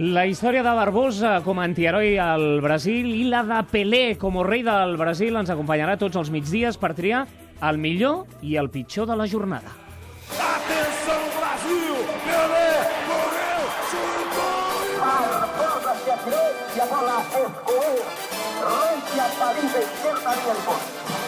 La història de Barbosa com a antiheroi al Brasil i la de Pelé com a rei del Brasil ens acompanyarà tots els migdies per triar el millor i el pitjor de la jornada. Atenção Brasil! Pelé correu, chutou! Barbosa se atiró y a bola escogió. Regia París de izquierda y el gol.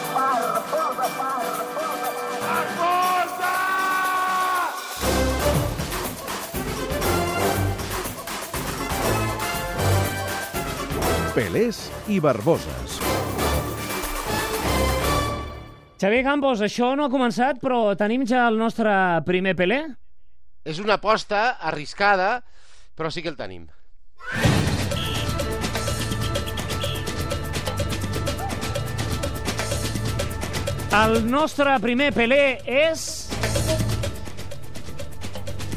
Pelés i Barboses. Xavier Campos, això no ha començat, però tenim ja el nostre primer Pelé? És una aposta arriscada, però sí que el tenim. El nostre primer Pelé és...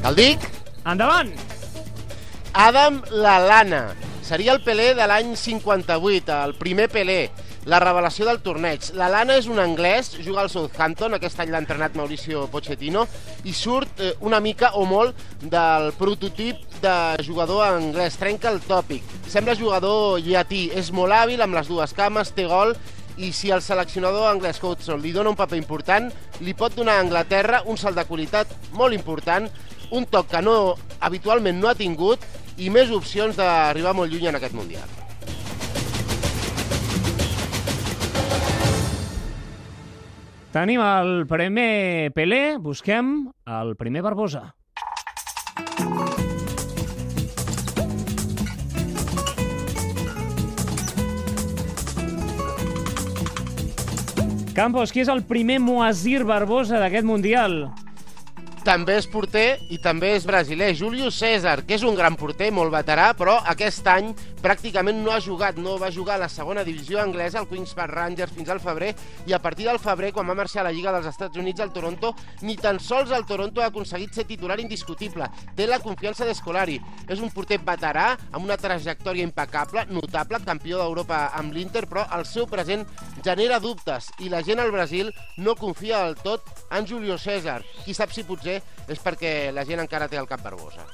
El dic? Endavant! Adam Lalana. Seria el Pelé de l'any 58, el primer Pelé, la revelació del torneig. Lalana és un anglès, juga al Southampton, aquest any l'ha entrenat Mauricio Pochettino, i surt eh, una mica o molt del prototip de jugador anglès. Trenca el tòpic. Sembla jugador llatí, és molt hàbil amb les dues cames, té gol, i si el seleccionador anglès Hudson li dona un paper important, li pot donar a Anglaterra un salt de qualitat molt important, un toc que no habitualment no ha tingut i més opcions d'arribar molt lluny en aquest Mundial. Tenim el primer Pelé, busquem el primer Barbosa. Campos, qui és el primer Moazir Barbosa d'aquest Mundial? També és porter i també és brasiler. Júlio César, que és un gran porter, molt veterà, però aquest any pràcticament no ha jugat, no va jugar a la segona divisió anglesa, el Queen's Park Rangers, fins al febrer, i a partir del febrer, quan va marxar a la Lliga dels Estats Units al Toronto, ni tan sols el Toronto ha aconseguit ser titular indiscutible. Té la confiança d'Escolari. És un porter veterà, amb una trajectòria impecable, notable, campió d'Europa amb l'Inter, però el seu present genera dubtes, i la gent al Brasil no confia del tot en Julio César. Qui sap si potser és perquè la gent encara té el cap barbosa.